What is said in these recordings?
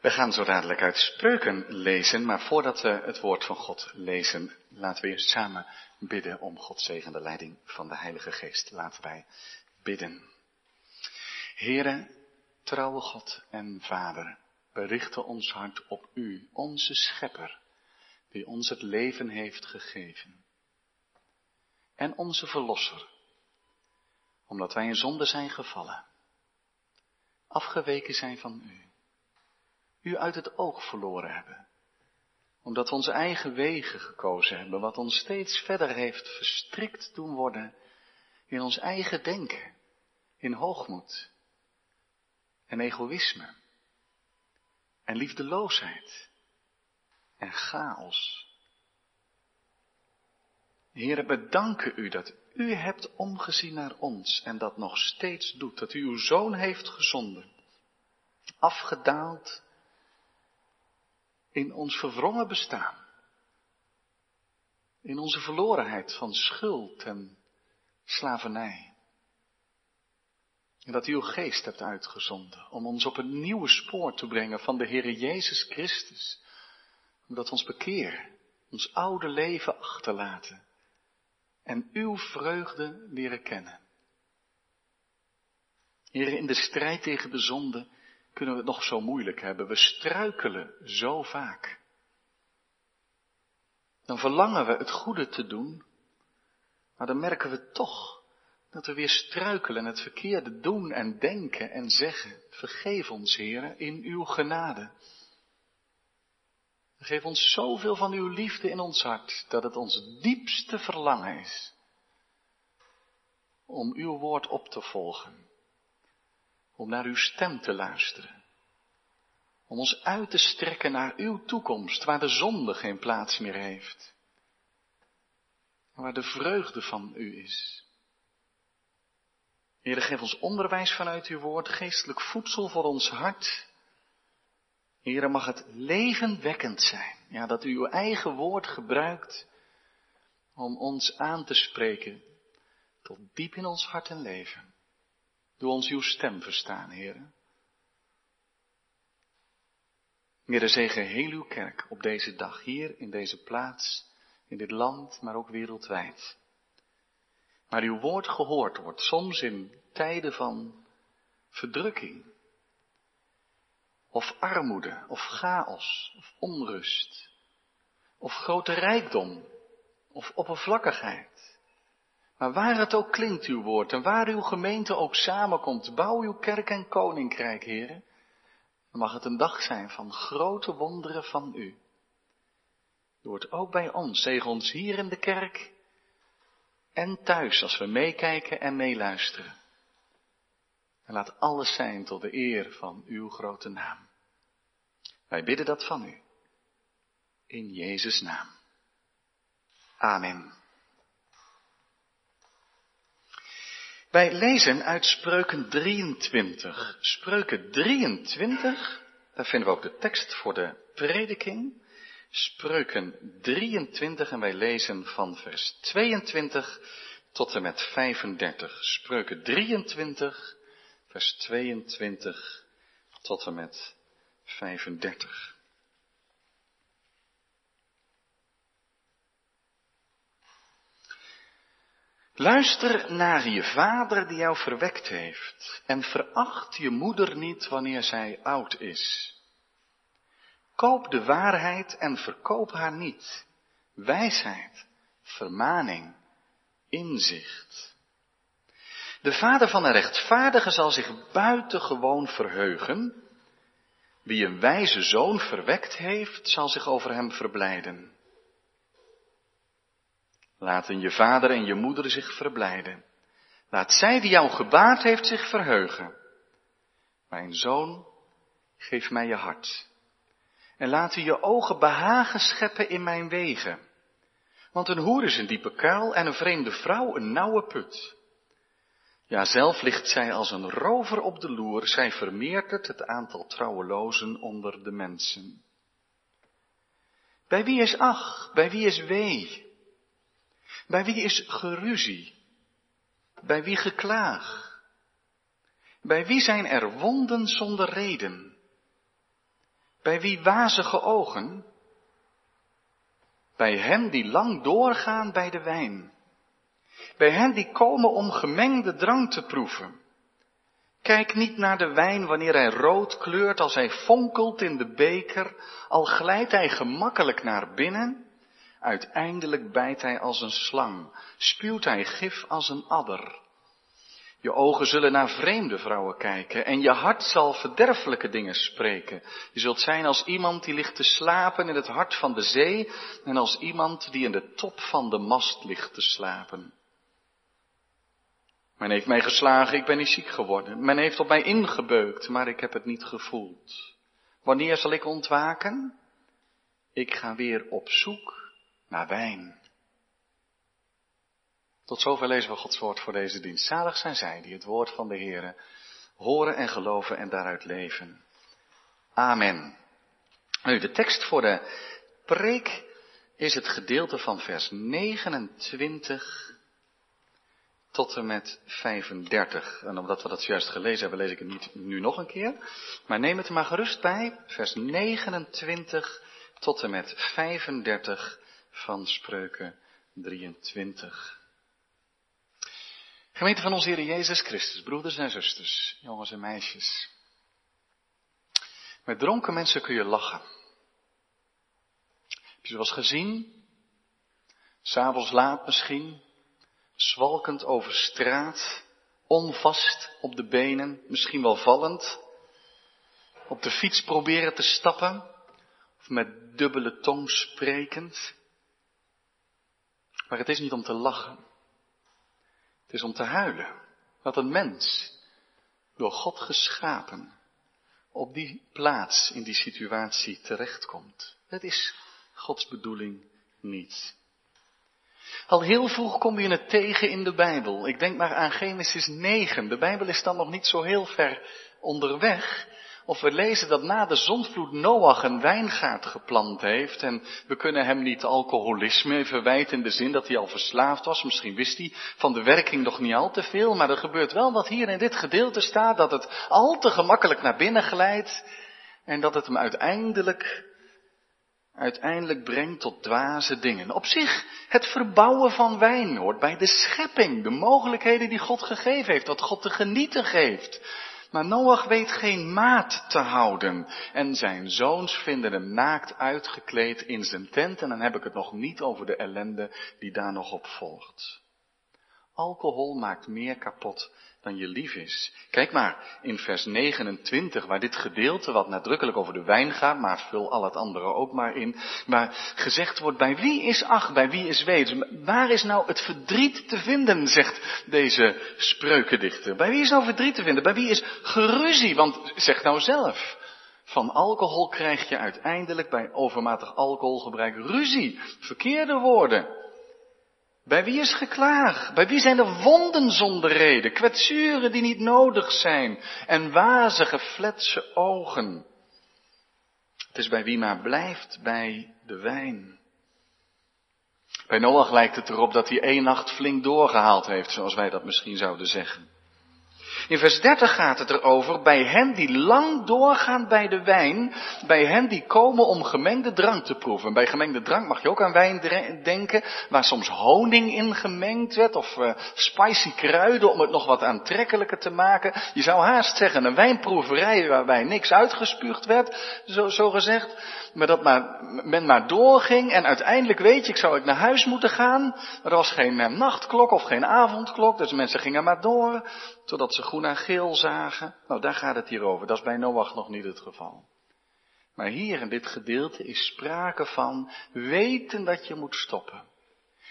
We gaan zo dadelijk uit spreuken lezen, maar voordat we het woord van God lezen, laten we eerst samen bidden om Gods zegende leiding van de Heilige Geest. Laten wij bidden. Here, trouwe God en Vader, we richten ons hart op U, onze Schepper, die ons het leven heeft gegeven. En onze Verlosser, omdat wij in zonde zijn gevallen, afgeweken zijn van U u uit het oog verloren hebben. Omdat we onze eigen wegen gekozen hebben, wat ons steeds verder heeft verstrikt doen worden in ons eigen denken, in hoogmoed en egoïsme en liefdeloosheid en chaos. Heren, we danken u dat u hebt omgezien naar ons en dat nog steeds doet, dat u uw zoon heeft gezonden, afgedaald in ons verwrongen bestaan. In onze verlorenheid van schuld en slavernij. En dat u uw geest hebt uitgezonden om ons op een nieuwe spoor te brengen van de Heere Jezus Christus. Omdat ons bekeren, ons oude leven achterlaten en uw vreugde leren kennen. Heere, in de strijd tegen de zonde kunnen we het nog zo moeilijk hebben. We struikelen zo vaak. Dan verlangen we het goede te doen, maar dan merken we toch dat we weer struikelen en het verkeerde doen en denken en zeggen. Vergeef ons, heren, in uw genade. Geef ons zoveel van uw liefde in ons hart, dat het ons diepste verlangen is om uw woord op te volgen om naar uw stem te luisteren. Om ons uit te strekken naar uw toekomst, waar de zonde geen plaats meer heeft. Waar de vreugde van u is. Heer, geef ons onderwijs vanuit uw woord, geestelijk voedsel voor ons hart. Heer, mag het levenwekkend zijn. Ja, dat u uw eigen woord gebruikt om ons aan te spreken tot diep in ons hart en leven. Doe ons uw stem verstaan, heren. Heer, zegen heel uw kerk op deze dag, hier in deze plaats, in dit land, maar ook wereldwijd. Maar uw woord gehoord wordt, soms in tijden van verdrukking, of armoede, of chaos, of onrust, of grote rijkdom, of oppervlakkigheid. Maar waar het ook klinkt uw woord en waar uw gemeente ook samenkomt, bouw uw kerk en koninkrijk, heren. Dan mag het een dag zijn van grote wonderen van u. Doe het ook bij ons, zegen ons hier in de kerk en thuis als we meekijken en meeluisteren. En laat alles zijn tot de eer van uw grote naam. Wij bidden dat van u. In Jezus' naam. Amen. Wij lezen uit Spreuken 23. Spreuken 23, daar vinden we ook de tekst voor de prediking. Spreuken 23 en wij lezen van vers 22 tot en met 35. Spreuken 23, vers 22 tot en met 35. Luister naar je vader die jou verwekt heeft en veracht je moeder niet wanneer zij oud is. Koop de waarheid en verkoop haar niet. Wijsheid, vermaning, inzicht. De vader van een rechtvaardige zal zich buitengewoon verheugen. Wie een wijze zoon verwekt heeft, zal zich over hem verblijden. Laten je vader en je moeder zich verblijden. Laat zij die jou gebaard heeft zich verheugen. Mijn zoon, geef mij je hart. En laten je ogen behagen scheppen in mijn wegen. Want een hoer is een diepe kuil en een vreemde vrouw een nauwe put. Ja, zelf ligt zij als een rover op de loer, zij vermeerdert het aantal trouwelozen onder de mensen. Bij wie is ach, bij wie is wee? Bij wie is geruzie? Bij wie geklaag? Bij wie zijn er wonden zonder reden? Bij wie wazige ogen? Bij hen die lang doorgaan bij de wijn. Bij hen die komen om gemengde drank te proeven. Kijk niet naar de wijn wanneer hij rood kleurt als hij fonkelt in de beker, al glijdt hij gemakkelijk naar binnen. Uiteindelijk bijt hij als een slang, spuwt hij gif als een adder. Je ogen zullen naar vreemde vrouwen kijken en je hart zal verderfelijke dingen spreken. Je zult zijn als iemand die ligt te slapen in het hart van de zee en als iemand die in de top van de mast ligt te slapen. Men heeft mij geslagen, ik ben niet ziek geworden. Men heeft op mij ingebeukt, maar ik heb het niet gevoeld. Wanneer zal ik ontwaken? Ik ga weer op zoek naar wijn. Tot zover lezen we Gods woord voor deze dienst. Zalig zijn zij die het woord van de Heere horen en geloven en daaruit leven. Amen. Nu, de tekst voor de preek is het gedeelte van vers 29 tot en met 35. En omdat we dat juist gelezen hebben, lees ik het niet nu nog een keer. Maar neem het er maar gerust bij, vers 29 tot en met 35 van Spreuken 23. Gemeente van onze Heer Jezus Christus, broeders en zusters, jongens en meisjes. Met dronken mensen kun je lachen. Heb je ze wel eens gezien? S'avonds laat misschien, zwalkend over straat, onvast op de benen, misschien wel vallend, op de fiets proberen te stappen, of met dubbele tong sprekend. Maar het is niet om te lachen. Het is om te huilen. Dat een mens, door God geschapen, op die plaats, in die situatie terechtkomt. Het is Gods bedoeling niet. Al heel vroeg kom je het tegen in de Bijbel. Ik denk maar aan Genesis 9. De Bijbel is dan nog niet zo heel ver onderweg. Of we lezen dat na de zondvloed Noach een wijngaard geplant heeft. En we kunnen hem niet alcoholisme verwijten in de zin dat hij al verslaafd was. Misschien wist hij van de werking nog niet al te veel. Maar er gebeurt wel wat hier in dit gedeelte staat. Dat het al te gemakkelijk naar binnen glijdt. En dat het hem uiteindelijk uiteindelijk brengt tot dwaze dingen. Op zich, het verbouwen van wijn hoort bij de schepping, de mogelijkheden die God gegeven heeft, wat God te genieten geeft. Maar Noach weet geen maat te houden. En zijn zoons vinden hem naakt uitgekleed in zijn tent. En dan heb ik het nog niet over de ellende die daar nog op volgt. Alcohol maakt meer kapot dan je lief is. Kijk maar in vers 29, waar dit gedeelte wat nadrukkelijk over de wijn gaat, maar vul al het andere ook maar in, waar gezegd wordt, bij wie is ach, bij wie is weet. Waar is nou het verdriet te vinden, zegt deze spreukendichter. Bij wie is nou verdriet te vinden? Bij wie is geruzie? Want zeg nou zelf. Van alcohol krijg je uiteindelijk bij overmatig alcoholgebruik ruzie, verkeerde woorden. Bij wie is geklaag? Bij wie zijn er wonden zonder reden, kwetsuren die niet nodig zijn en wazige fletse ogen? Het is bij wie maar blijft bij de wijn. Bij Noach lijkt het erop dat hij één nacht flink doorgehaald heeft, zoals wij dat misschien zouden zeggen. In vers 30 gaat het erover, bij hen die lang doorgaan bij de wijn, bij hen die komen om gemengde drank te proeven. Bij gemengde drank mag je ook aan wijn denken, waar soms honing in gemengd werd, of uh, spicy kruiden om het nog wat aantrekkelijker te maken. Je zou haast zeggen, een wijnproeverij waarbij niks uitgespuugd werd, zo, zo gezegd. Maar dat men maar doorging en uiteindelijk weet je, ik zou ik naar huis moeten gaan. Er was geen uh, nachtklok of geen avondklok, dus mensen gingen maar door, totdat ze groen en geel zagen. Nou, daar gaat het hier over. Dat is bij Noach nog niet het geval. Maar hier in dit gedeelte is sprake van weten dat je moet stoppen.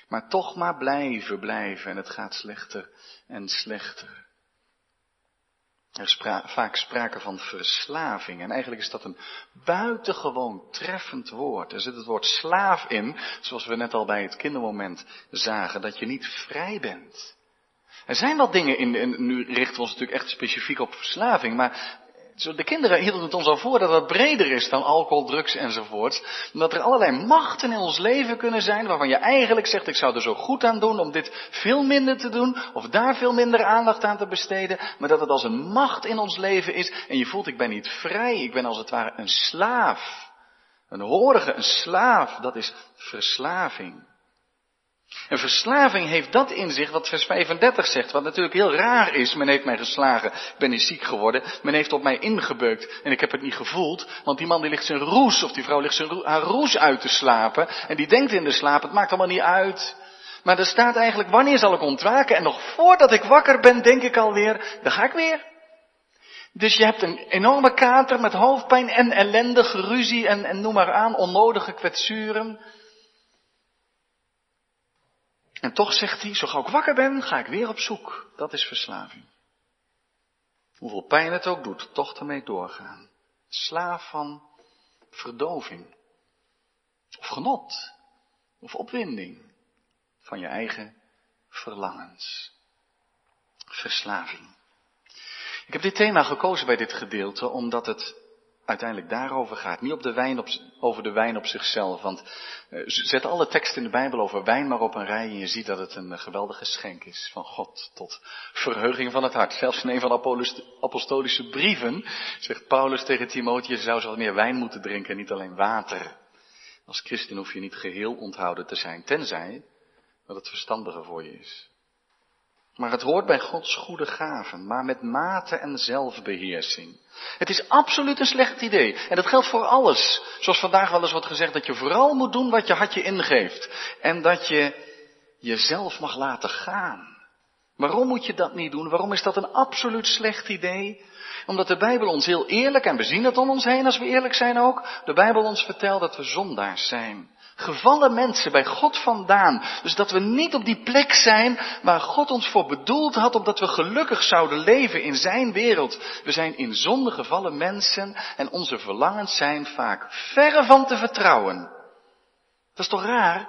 Maar toch maar blijven, blijven en het gaat slechter en slechter. Er is vaak sprake van verslaving. En eigenlijk is dat een buitengewoon treffend woord. Er zit het woord slaaf in, zoals we net al bij het kindermoment zagen, dat je niet vrij bent. Er zijn wat dingen in, en nu richten we ons natuurlijk echt specifiek op verslaving, maar De kinderen hielden het ons al voor dat het breder is dan alcohol, drugs enzovoort. Dat er allerlei machten in ons leven kunnen zijn waarvan je eigenlijk zegt ik zou er zo goed aan doen om dit veel minder te doen of daar veel minder aandacht aan te besteden. Maar dat het als een macht in ons leven is en je voelt ik ben niet vrij, ik ben als het ware een slaaf. Een horige, een slaaf, dat is verslaving. Een verslaving heeft dat in zich wat vers 35 zegt, wat natuurlijk heel raar is. Men heeft mij geslagen, ben niet ziek geworden, men heeft op mij ingebeukt en ik heb het niet gevoeld, want die man die ligt zijn roes, of die vrouw ligt zijn haar roes uit te slapen en die denkt in de slaap, het maakt allemaal niet uit. Maar er staat eigenlijk, wanneer zal ik ontwaken? En nog voordat ik wakker ben, denk ik alweer, dan ga ik weer. Dus je hebt een enorme kater met hoofdpijn en ellendige ruzie en, en noem maar aan, onnodige kwetsuren. En toch zegt hij, zo gauw ik wakker ben, ga ik weer op zoek. Dat is verslaving. Hoeveel pijn het ook doet, toch ermee doorgaan. Slaaf van verdoving. Of genot. Of opwinding. Van je eigen verlangens. Verslaving. Ik heb dit thema gekozen bij dit gedeelte omdat het uiteindelijk daarover gaat. Niet op de wijn op, over de wijn op zichzelf. Want uh, zet alle teksten in de Bijbel over wijn maar op een rij en je ziet dat het een geweldig geschenk is van God tot verheuging van het hart. Zelfs in een van de apostolische brieven zegt Paulus tegen Timotheus, je zou zo meer wijn moeten drinken en niet alleen water. Als christen hoef je niet geheel onthouden te zijn, tenzij dat het verstandiger voor je is. Maar het hoort bij Gods goede gaven, maar met mate en zelfbeheersing. Het is absoluut een slecht idee. En dat geldt voor alles. Zoals vandaag wel eens wordt gezegd, dat je vooral moet doen wat je hartje ingeeft. En dat je jezelf mag laten gaan. Waarom moet je dat niet doen? Waarom is dat een absoluut slecht idee? Omdat de Bijbel ons heel eerlijk, en we zien het om ons heen als we eerlijk zijn ook, de Bijbel ons vertelt dat we zondaars zijn. Gevallen mensen bij God vandaan. Dus dat we niet op die plek zijn waar God ons voor bedoeld had, omdat we gelukkig zouden leven in zijn wereld. We zijn in zonde gevallen mensen en onze verlangens zijn vaak verre van te vertrouwen. Dat is toch raar?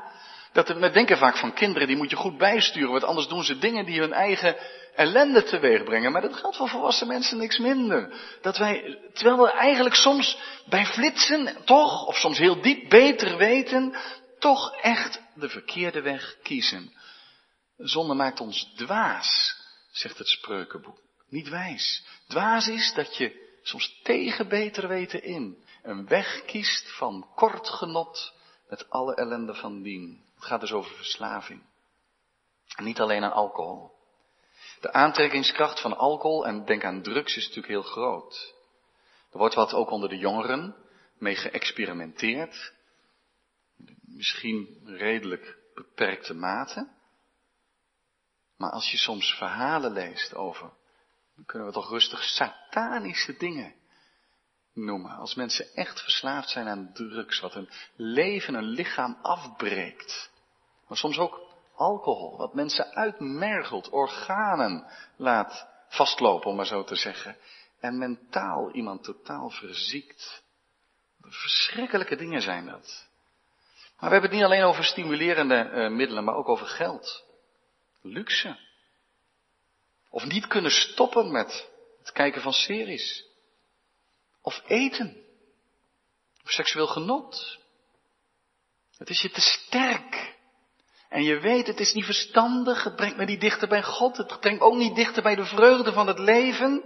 Dat we denken vaak van kinderen, die moet je goed bijsturen, want anders doen ze dingen die hun eigen ellende teweeg brengen. Maar dat geldt voor volwassen mensen niks minder. Dat wij, terwijl we eigenlijk soms bij flitsen toch, of soms heel diep beter weten, toch echt de verkeerde weg kiezen. Zonde maakt ons dwaas, zegt het spreukenboek. Niet wijs. Dwaas is dat je soms tegen beter weten in een weg kiest van kort genot met alle ellende van dien. Het gaat dus over verslaving. Niet alleen aan alcohol. De aantrekkingskracht van alcohol en denk aan drugs is natuurlijk heel groot. Er wordt wat ook onder de jongeren mee geëxperimenteerd. Misschien redelijk beperkte mate. Maar als je soms verhalen leest over, dan kunnen we toch rustig satanische dingen noemen. Als mensen echt verslaafd zijn aan drugs, wat hun leven, hun lichaam afbreekt. Maar soms ook alcohol, wat mensen uitmergelt, organen laat vastlopen, om maar zo te zeggen. En mentaal iemand totaal verziekt. Verschrikkelijke dingen zijn dat. Maar we hebben het niet alleen over stimulerende uh, middelen, maar ook over geld. Luxe. Of niet kunnen stoppen met het kijken van series. Of eten. Of seksueel genot. Het is je te sterk. En je weet, het is niet verstandig, het brengt me niet dichter bij God, het brengt ook niet dichter bij de vreugde van het leven.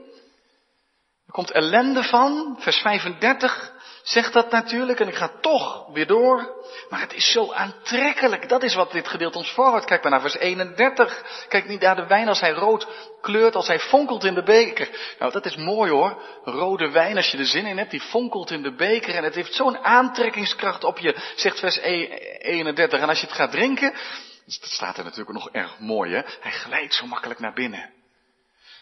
Er komt ellende van, vers 35 zegt dat natuurlijk, en ik ga toch weer door. Maar het is zo aantrekkelijk, dat is wat dit gedeelte ons voorhoudt. Kijk maar naar vers 31. Kijk niet naar de wijn als hij rood kleurt, als hij fonkelt in de beker. Nou, dat is mooi hoor. Rode wijn, als je er zin in hebt, die fonkelt in de beker. En het heeft zo'n aantrekkingskracht op je, zegt vers 31. En als je het gaat drinken, dat staat er natuurlijk nog erg mooi hè. Hij glijdt zo makkelijk naar binnen.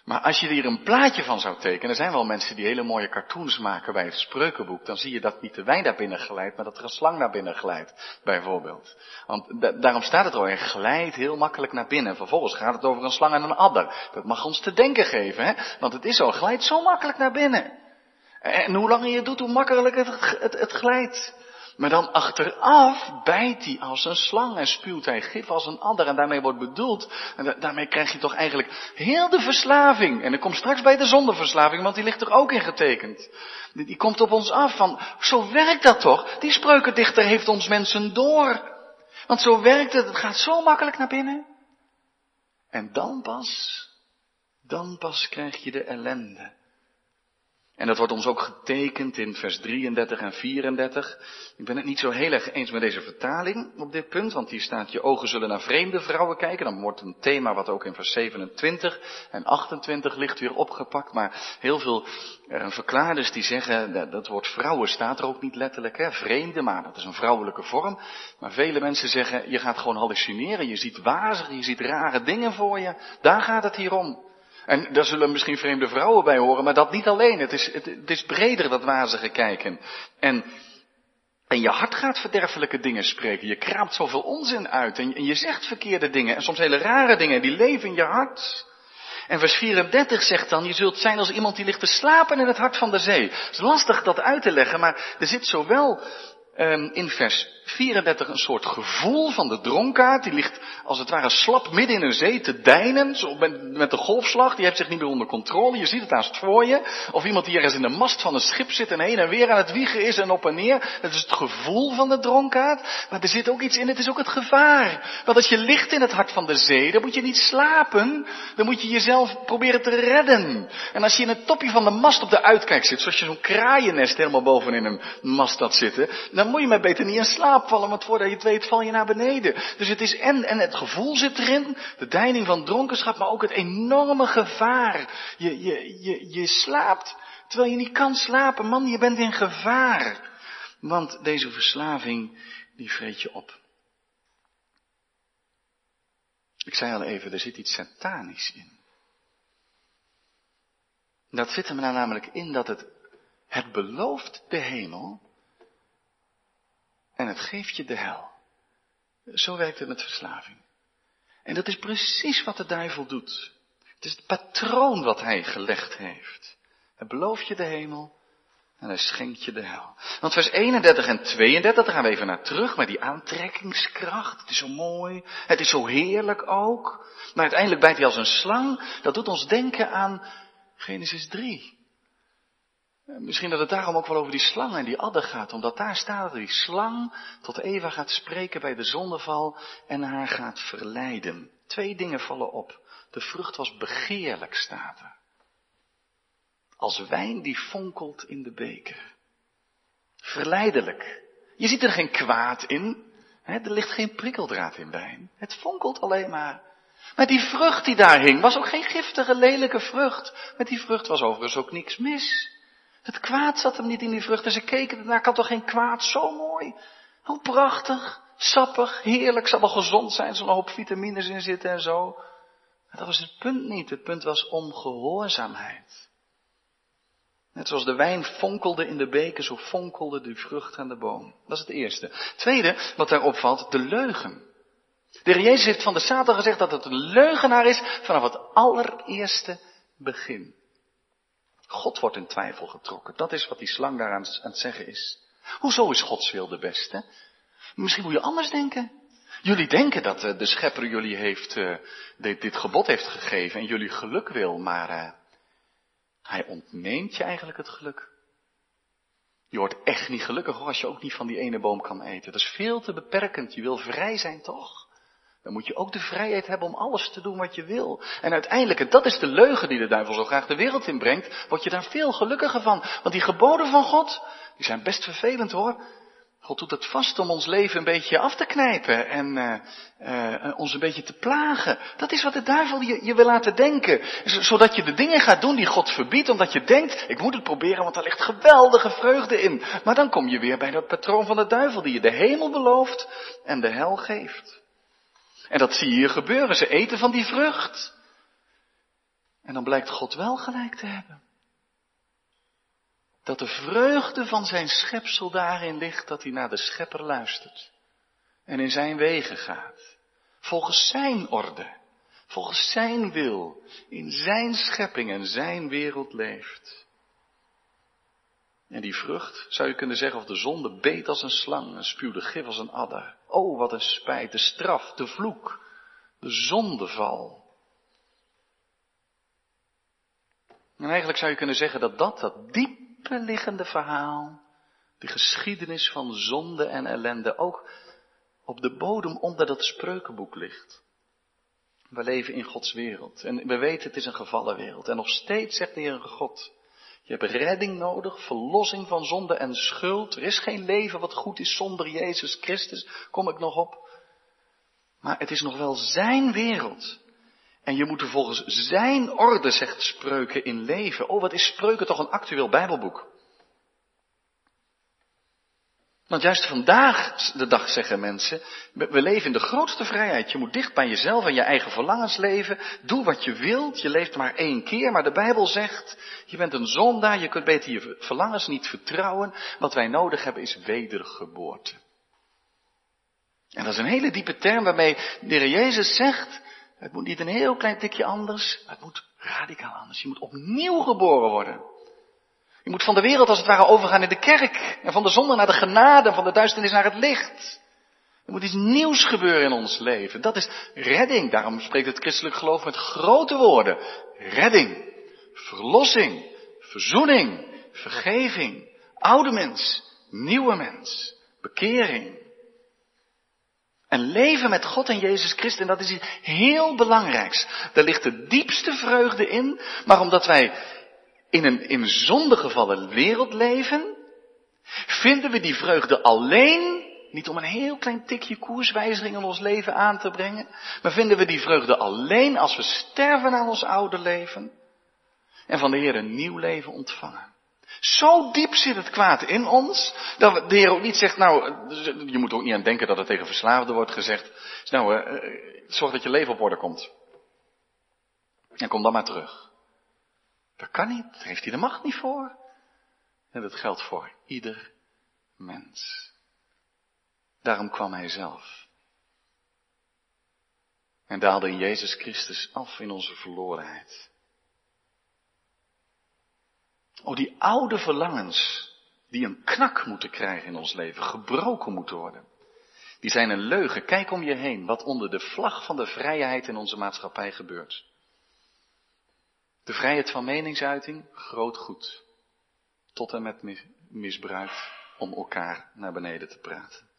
Maar als je hier een plaatje van zou tekenen, er zijn wel mensen die hele mooie cartoons maken bij het spreukenboek, dan zie je dat niet de wijn naar binnen glijdt, maar dat er een slang naar binnen glijdt, bijvoorbeeld. Want daarom staat het al, hij glijdt heel makkelijk naar binnen. Vervolgens gaat het over een slang en een adder. Dat mag ons te denken geven, hè? want het is zo, glijdt zo makkelijk naar binnen. En hoe langer je het doet, hoe makkelijker het, het, het glijdt. Maar dan achteraf bijt hij als een slang en spuwt hij gif als een adder. En daarmee wordt bedoeld, en daarmee krijg je toch eigenlijk heel de verslaving. En dan komt straks bij de zondeverslaving, want die ligt er ook in getekend. Die, die komt op ons af van, zo werkt dat toch? Die spreukendichter heeft ons mensen door. Want zo werkt het, het gaat zo makkelijk naar binnen. En dan pas, dan pas krijg je de ellende. En dat wordt ons ook getekend in vers 33 en 34. Ik ben het niet zo heel erg eens met deze vertaling op dit punt, want hier staat je ogen zullen naar vreemde vrouwen kijken. Dan wordt een thema wat ook in vers 27 en 28 ligt weer opgepakt. Maar heel veel uh, verklaarders die zeggen, dat, dat woord vrouwen staat er ook niet letterlijk, hè? vreemde, maar dat is een vrouwelijke vorm. Maar vele mensen zeggen, je gaat gewoon hallucineren, je ziet wazigen, je ziet rare dingen voor je. Daar gaat het hier om. En daar zullen misschien vreemde vrouwen bij horen, maar dat niet alleen. Het is, het, is breder dat wazige kijken. En, en je hart gaat verderfelijke dingen spreken. Je kraapt zoveel onzin uit en en je zegt verkeerde dingen en soms hele rare dingen. Die leven in je hart. En vers 34 zegt dan, je zult zijn als iemand die ligt te slapen in het hart van de zee. Het is lastig dat uit te leggen, maar er zit zowel in vers 34 een soort gevoel van de dronkaard. Die ligt als het ware slap midden in een zee te deinen. Zo met, de golfslag. Die heeft zich niet meer onder controle. Je ziet het haast voor je. Of iemand die ergens in de mast van een schip zit en heen en weer aan het wiegen is en op en neer. Dat is het gevoel van de dronkaard. Maar er zit ook iets in. Het is ook het gevaar. Want als je ligt in het hart van de zee, dan moet je niet slapen. Dan moet je jezelf proberen te redden. En als je in het topje van de mast op de uitkijk zit, zoals je zo'n kraaiennest helemaal bovenin een mast had zitten, moet je maar beter niet in slaap vallen, want voordat je het weet val je naar beneden. Dus het is en, en het gevoel zit erin, de deining van dronkenschap, maar ook het enorme gevaar. Je, je, je, je slaapt, terwijl je niet kan slapen. Man, je bent in gevaar. Want deze verslaving, die vreet je op. Ik zei al even, er zit iets satanisch in. Dat zit er namelijk in dat het, het belooft de hemel, en het geeft je de hel. Zo werkt het met verslaving. En dat is precies wat de duivel doet. Het is het patroon wat hij gelegd heeft. Hij belooft je de hemel en hij schenkt je de hel. Want vers 31 en 32, daar gaan we even naar terug, maar die aantrekkingskracht, het is zo mooi, het is zo heerlijk ook. Maar uiteindelijk bijt hij als een slang, dat doet ons denken aan Genesis 3. Misschien dat het daarom ook wel over die slang en die adder gaat, omdat daar staat dat die slang tot Eva gaat spreken bij de zondeval en haar gaat verleiden. Twee dingen vallen op. De vrucht was begeerlijk, staat er. Als wijn die fonkelt in de beker. Verleidelijk. Je ziet er geen kwaad in. Er ligt geen prikkeldraad in wijn. Het fonkelt alleen maar. Maar die vrucht die daar hing, was ook geen giftige, lelijke vrucht. Met die vrucht was overigens ook niks mis. Het kwaad zat hem niet in die vruchten. Ze keken ernaar, kan toch geen kwaad? Zo mooi. Hoe prachtig, sappig, heerlijk. Zal wel gezond zijn, zo'n hoop vitamines in zitten en zo. Maar dat was het punt niet. Het punt was ongehoorzaamheid. Net zoals de wijn fonkelde in de beker, zo fonkelde de vrucht aan de boom. Dat is het eerste. Tweede, wat daar opvalt, de leugen. De heer Jezus heeft van de Satan gezegd dat het een leugenaar is vanaf het allereerste begin. God wordt in twijfel getrokken. Dat is wat die slang daar aan, het zeggen is. Hoezo is Gods wil de beste? Misschien moet je anders denken. Jullie denken dat uh, de schepper jullie heeft, uh, dit, dit, gebod heeft gegeven en jullie geluk wil, maar uh, hij ontneemt je eigenlijk het geluk. Je wordt echt niet gelukkig als je ook niet van die ene boom kan eten. Dat is veel te beperkend. Je wil vrij zijn toch? Dan moet je ook de vrijheid hebben om alles te doen wat je wil. En uiteindelijk, en dat is de leugen die de duivel zo graag de wereld inbrengt, word je daar veel gelukkiger van. Want die geboden van God, die zijn best vervelend hoor. God doet het vast om ons leven een beetje af te knijpen en uh, uh, ons een beetje te plagen. Dat is wat de duivel je, je wil laten denken. Zodat je de dingen gaat doen die God verbiedt, omdat je denkt, ik moet het proberen, want daar ligt geweldige vreugde in. Maar dan kom je weer bij dat patroon van de duivel die je de hemel belooft en de hel geeft. En dat zie je hier gebeuren. Ze eten van die vrucht. En dan blijkt God wel gelijk te hebben. Dat de vreugde van zijn schepsel daarin ligt dat hij naar de schepper luistert. En in zijn wegen gaat. Volgens zijn orde. Volgens zijn wil. In zijn schepping en zijn wereld leeft. En die vrucht, zou je kunnen zeggen, of de zonde beet als een slang en spuwde gif als een adder. Oh, wat een spijt, de straf, de vloek, de zondeval. En eigenlijk zou je kunnen zeggen dat dat, dat diepe liggende verhaal, de geschiedenis van zonde en ellende, ook op de bodem onder dat spreukenboek ligt. We leven in Gods wereld en we weten het is een gevallen wereld. En nog steeds zegt de Heer God, je hebt redding nodig, verlossing van zonde en schuld. Er is geen leven wat goed is zonder Jezus Christus, kom ik nog op. Maar het is nog wel zijn wereld. En je moet er volgens zijn orde, zegt Spreuken, in leven. Oh, wat is Spreuken toch een actueel Bijbelboek. Want juist vandaag de dag zeggen mensen, we leven in de grootste vrijheid. Je moet dicht bij jezelf en je eigen verlangens leven. Doe wat je wilt, je leeft maar één keer. Maar de Bijbel zegt, je bent een zondaar, je kunt beter je verlangens niet vertrouwen. Wat wij nodig hebben is wedergeboorte. En dat is een hele diepe term waarmee de Heer Jezus zegt, het moet niet een heel klein tikje anders, het moet radicaal anders. Je moet opnieuw geboren worden. Je moet van de wereld als het ware overgaan in de kerk. En van de zonde naar de genade, en van de duisternis naar het licht. Er moet iets nieuws gebeuren in ons leven. Dat is redding. Daarom spreekt het christelijk geloof met grote woorden. Redding, verlossing, verzoening, vergeving, oude mens, nieuwe mens, bekering. En leven met God en Jezus Christus, en dat is iets heel belangrijks. Daar ligt de diepste vreugde in, maar omdat wij in een in zonde gevallen wereld leven, vinden we die vreugde alleen, niet om een heel klein tikje koerswijziging in ons leven aan te brengen, maar vinden we die vreugde alleen als we sterven aan ons oude leven en van de Heer een nieuw leven ontvangen. Zo diep zit het kwaad in ons, dat de Heer ook niet zegt, nou, je moet ook niet aan denken dat het tegen verslaafden wordt gezegd, nou, uh, zorg dat je leven op orde komt. En kom dan maar terug. Dat kan niet, heeft hij de macht niet voor. En dat geldt voor ieder mens. Daarom kwam hij zelf. En daalde in Jezus Christus af in onze verlorenheid. Oh, die oude verlangens, die een knak moeten krijgen in ons leven, gebroken moeten worden. Die zijn een leugen. Kijk om je heen wat onder de vlag van de vrijheid in onze maatschappij gebeurt. De vrijheid van meningsuiting, groot goed. Tot en met misbruik om elkaar naar beneden te praten.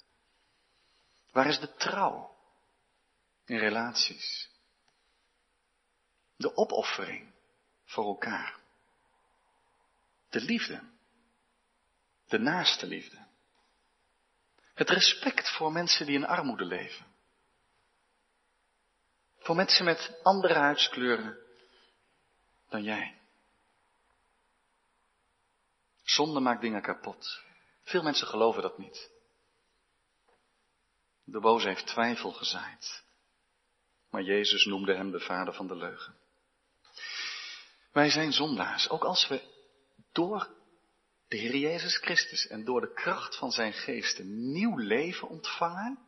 Waar is de trouw in relaties? De opoffering voor elkaar. De liefde. De naaste liefde. Het respect voor mensen die in armoede leven. Voor mensen met andere huidskleuren dan jij. Zonde maakt dingen kapot. Veel mensen geloven dat niet. De boze heeft twijfel gezaaid. Maar Jezus noemde hem de vader van de leugen. Wij zijn zondaars, ook als we door de Heer Jezus Christus en door de kracht van zijn geest een nieuw leven ontvangen,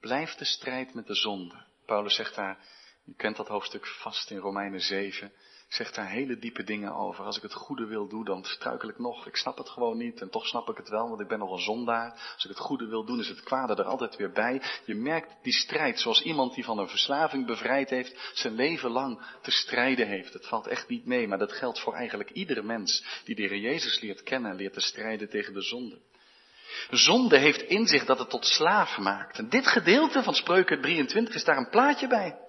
blijft de strijd met de zonde. Paulus zegt daar, u kent dat hoofdstuk vast in Romeinen 7, zegt daar hele diepe dingen over. Als ik het goede wil doen, dan struikel ik nog. Ik snap het gewoon niet en toch snap ik het wel, want ik ben nog een zondaar. Als ik het goede wil doen, is het kwade er altijd weer bij. Je merkt die strijd, zoals iemand die van een verslaving bevrijd heeft, zijn leven lang te strijden heeft. Het valt echt niet mee, maar dat geldt voor eigenlijk iedere mens die de Heer Jezus leert kennen en leert te strijden tegen de zonde. Zonde heeft in zich dat het tot slaaf maakt. En dit gedeelte van Spreuken 23 is daar een plaatje bij.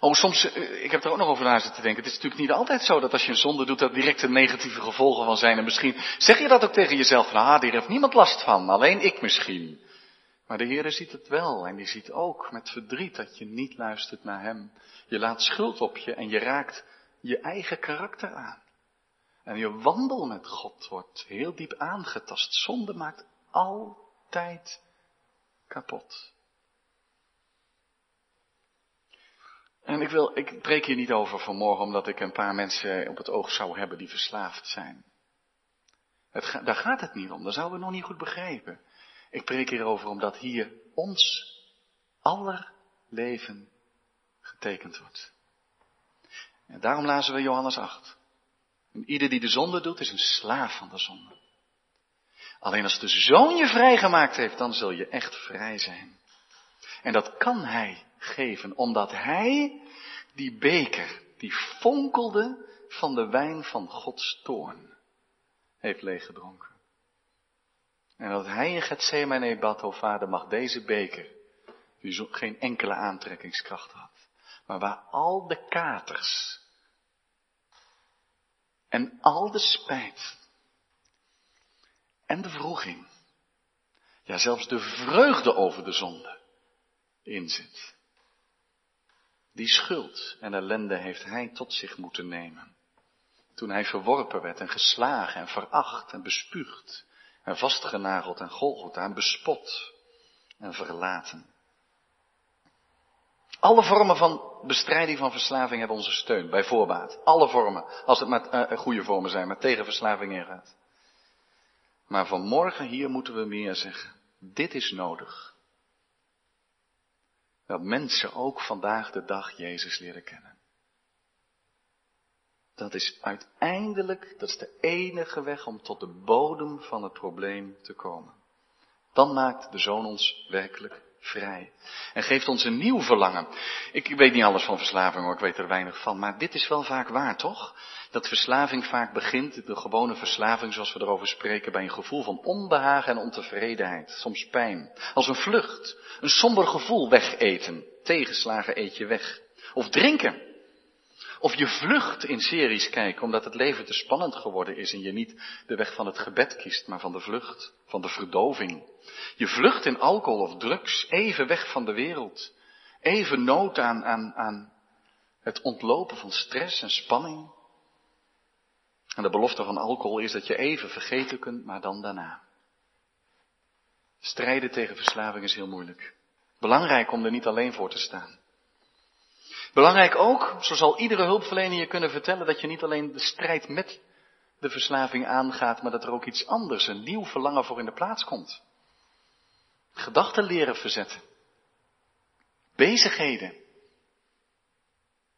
Oh, soms, eh, ik heb er ook nog over na zitten denken. Het is natuurlijk niet altijd zo dat als je een zonde doet, dat direct een negatieve gevolgen van zijn. En misschien zeg je dat ook tegen jezelf, ah, hier heeft niemand last van, alleen ik misschien. Maar de Heer ziet het wel en die ziet ook met verdriet dat je niet luistert naar Hem. Je laat schuld op je en je raakt je eigen karakter aan. En je wandel met God wordt heel diep aangetast. Zonde maakt altijd kapot. En ik wil, ik preek hier niet over vanmorgen omdat ik een paar mensen op het oog zou hebben die verslaafd zijn. Het, daar gaat het niet om, dat zouden we nog niet goed begrijpen. Ik preek hierover omdat hier ons aller leven getekend wordt. En daarom lazen we Johannes 8. En ieder die de zonde doet, is een slaaf van de zonde. Alleen als de zoon je vrijgemaakt heeft, dan zul je echt vrij zijn. En dat kan hij geven, omdat hij die beker, die fonkelde van de wijn van Gods toorn, heeft leeggedronken. En dat hij in Gethsemane bad, o vader, mag deze beker, die geen enkele aantrekkingskracht had, maar waar al de katers en al de spijt en de vroeging, ja zelfs de vreugde over de zonde in zit. Die schuld en ellende heeft hij tot zich moeten nemen. Toen hij verworpen werd en geslagen en veracht en bespuugd en vastgenageld en Golgotha en bespot en verlaten. Alle vormen van bestrijding van verslaving hebben onze steun, bij voorbaat. Alle vormen, als het met uh, goede vormen zijn, maar tegen verslaving ingaat. Maar vanmorgen hier moeten we meer zeggen. Dit is nodig. Dat mensen ook vandaag de dag Jezus leren kennen. Dat is uiteindelijk, dat is de enige weg om tot de bodem van het probleem te komen. Dan maakt de Zoon ons werkelijk vrij. En geeft ons een nieuw verlangen. Ik weet niet alles van verslaving hoor, ik weet er weinig van. Maar dit is wel vaak waar, toch? Dat verslaving vaak begint, de gewone verslaving zoals we erover spreken, bij een gevoel van onbehagen en ontevredenheid. Soms pijn. Als een vlucht. Een somber gevoel wegeten. Tegenslagen eet je weg. Of drinken. Of je vlucht in series kijken omdat het leven te spannend geworden is en je niet de weg van het gebed kiest, maar van de vlucht, van de verdoving. Je vlucht in alcohol of drugs, even weg van de wereld. Even nood aan, aan, aan het ontlopen van stress en spanning. En de belofte van alcohol is dat je even vergeten kunt, maar dan daarna. Strijden tegen verslaving is heel moeilijk. Belangrijk om er niet alleen voor te staan. Belangrijk ook, zo zal iedere hulpverlener je kunnen vertellen, dat je niet alleen de strijd met de verslaving aangaat, maar dat er ook iets anders, een nieuw verlangen voor in de plaats komt. Gedachten leren verzetten. Bezigheden.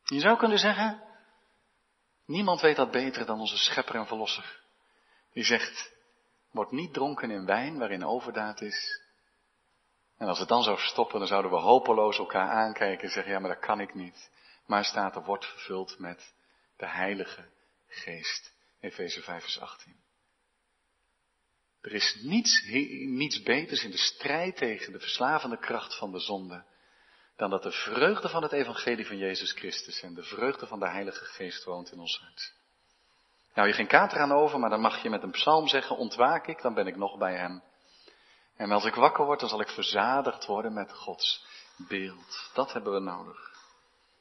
Je zou kunnen zeggen, niemand weet dat beter dan onze schepper en verlosser. Die zegt, word niet dronken in wijn waarin overdaad is. En als het dan zou stoppen, dan zouden we hopeloos elkaar aankijken en zeggen, ja maar dat kan ik niet. Maar staat er, wordt vervuld met de Heilige Geest. Efeze 5 vers 18. Er is niets, niets beters in de strijd tegen de verslavende kracht van de zonde dan dat de vreugde van het evangelie van Jezus Christus en de vreugde van de Heilige Geest woont in ons hart. Nou, je geen kater aan over, maar dan mag je met een psalm zeggen, ontwaak ik, dan ben ik nog bij hem. En als ik wakker word, dan zal ik verzadigd worden met Gods beeld. Dat hebben we nodig.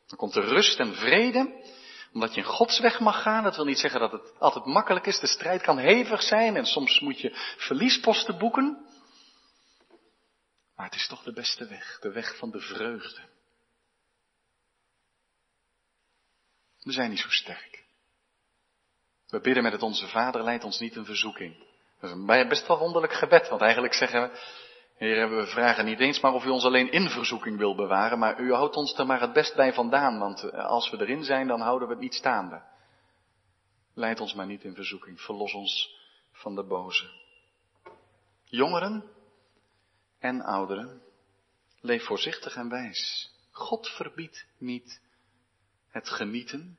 Dan komt er rust en vrede, omdat je in Gods weg mag gaan. Dat wil niet zeggen dat het altijd makkelijk is. De strijd kan hevig zijn en soms moet je verliesposten boeken. Maar het is toch de beste weg, de weg van de vreugde. We zijn niet zo sterk. We bidden met het Onze Vader, leidt ons niet in verzoeking. Dat is een best wel wonderlijk gebed, want eigenlijk zeggen we, Heer, we vragen niet eens maar of u ons alleen in verzoeking wil bewaren, maar u houdt ons er maar het best bij vandaan, want eh, als we erin zijn, dan houden we het niet staande. Leid ons maar niet in verzoeking, verlos ons van de boze. Jongeren en ouderen, leef voorzichtig en wijs. God verbiedt niet het genieten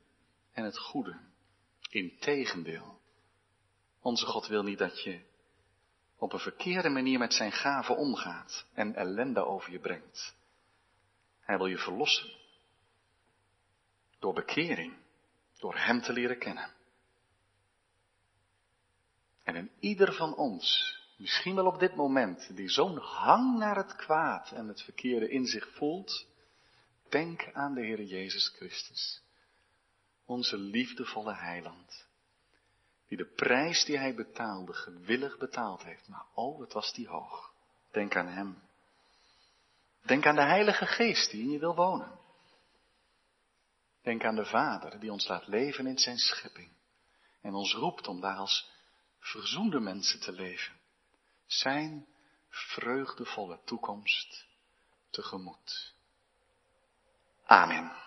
en het goede. Integendeel. Onze God wil niet dat je op een verkeerde manier met zijn gaven omgaat en ellende over je brengt. Hij wil je verlossen. Door bekering, door Hem te leren kennen. En in ieder van ons, misschien wel op dit moment, die zo'n hang naar het kwaad en het verkeerde in zich voelt, denk aan de Heer Jezus Christus, onze liefdevolle heiland die de prijs die hij betaalde gewillig betaald heeft. Maar oh, het was die hoog. Denk aan hem. Denk aan de Heilige Geest die in je wil wonen. Denk aan de Vader die ons laat leven in zijn schepping. En ons roept om daar als verzoende mensen te leven. Zijn vreugdevolle toekomst tegemoet. Amen.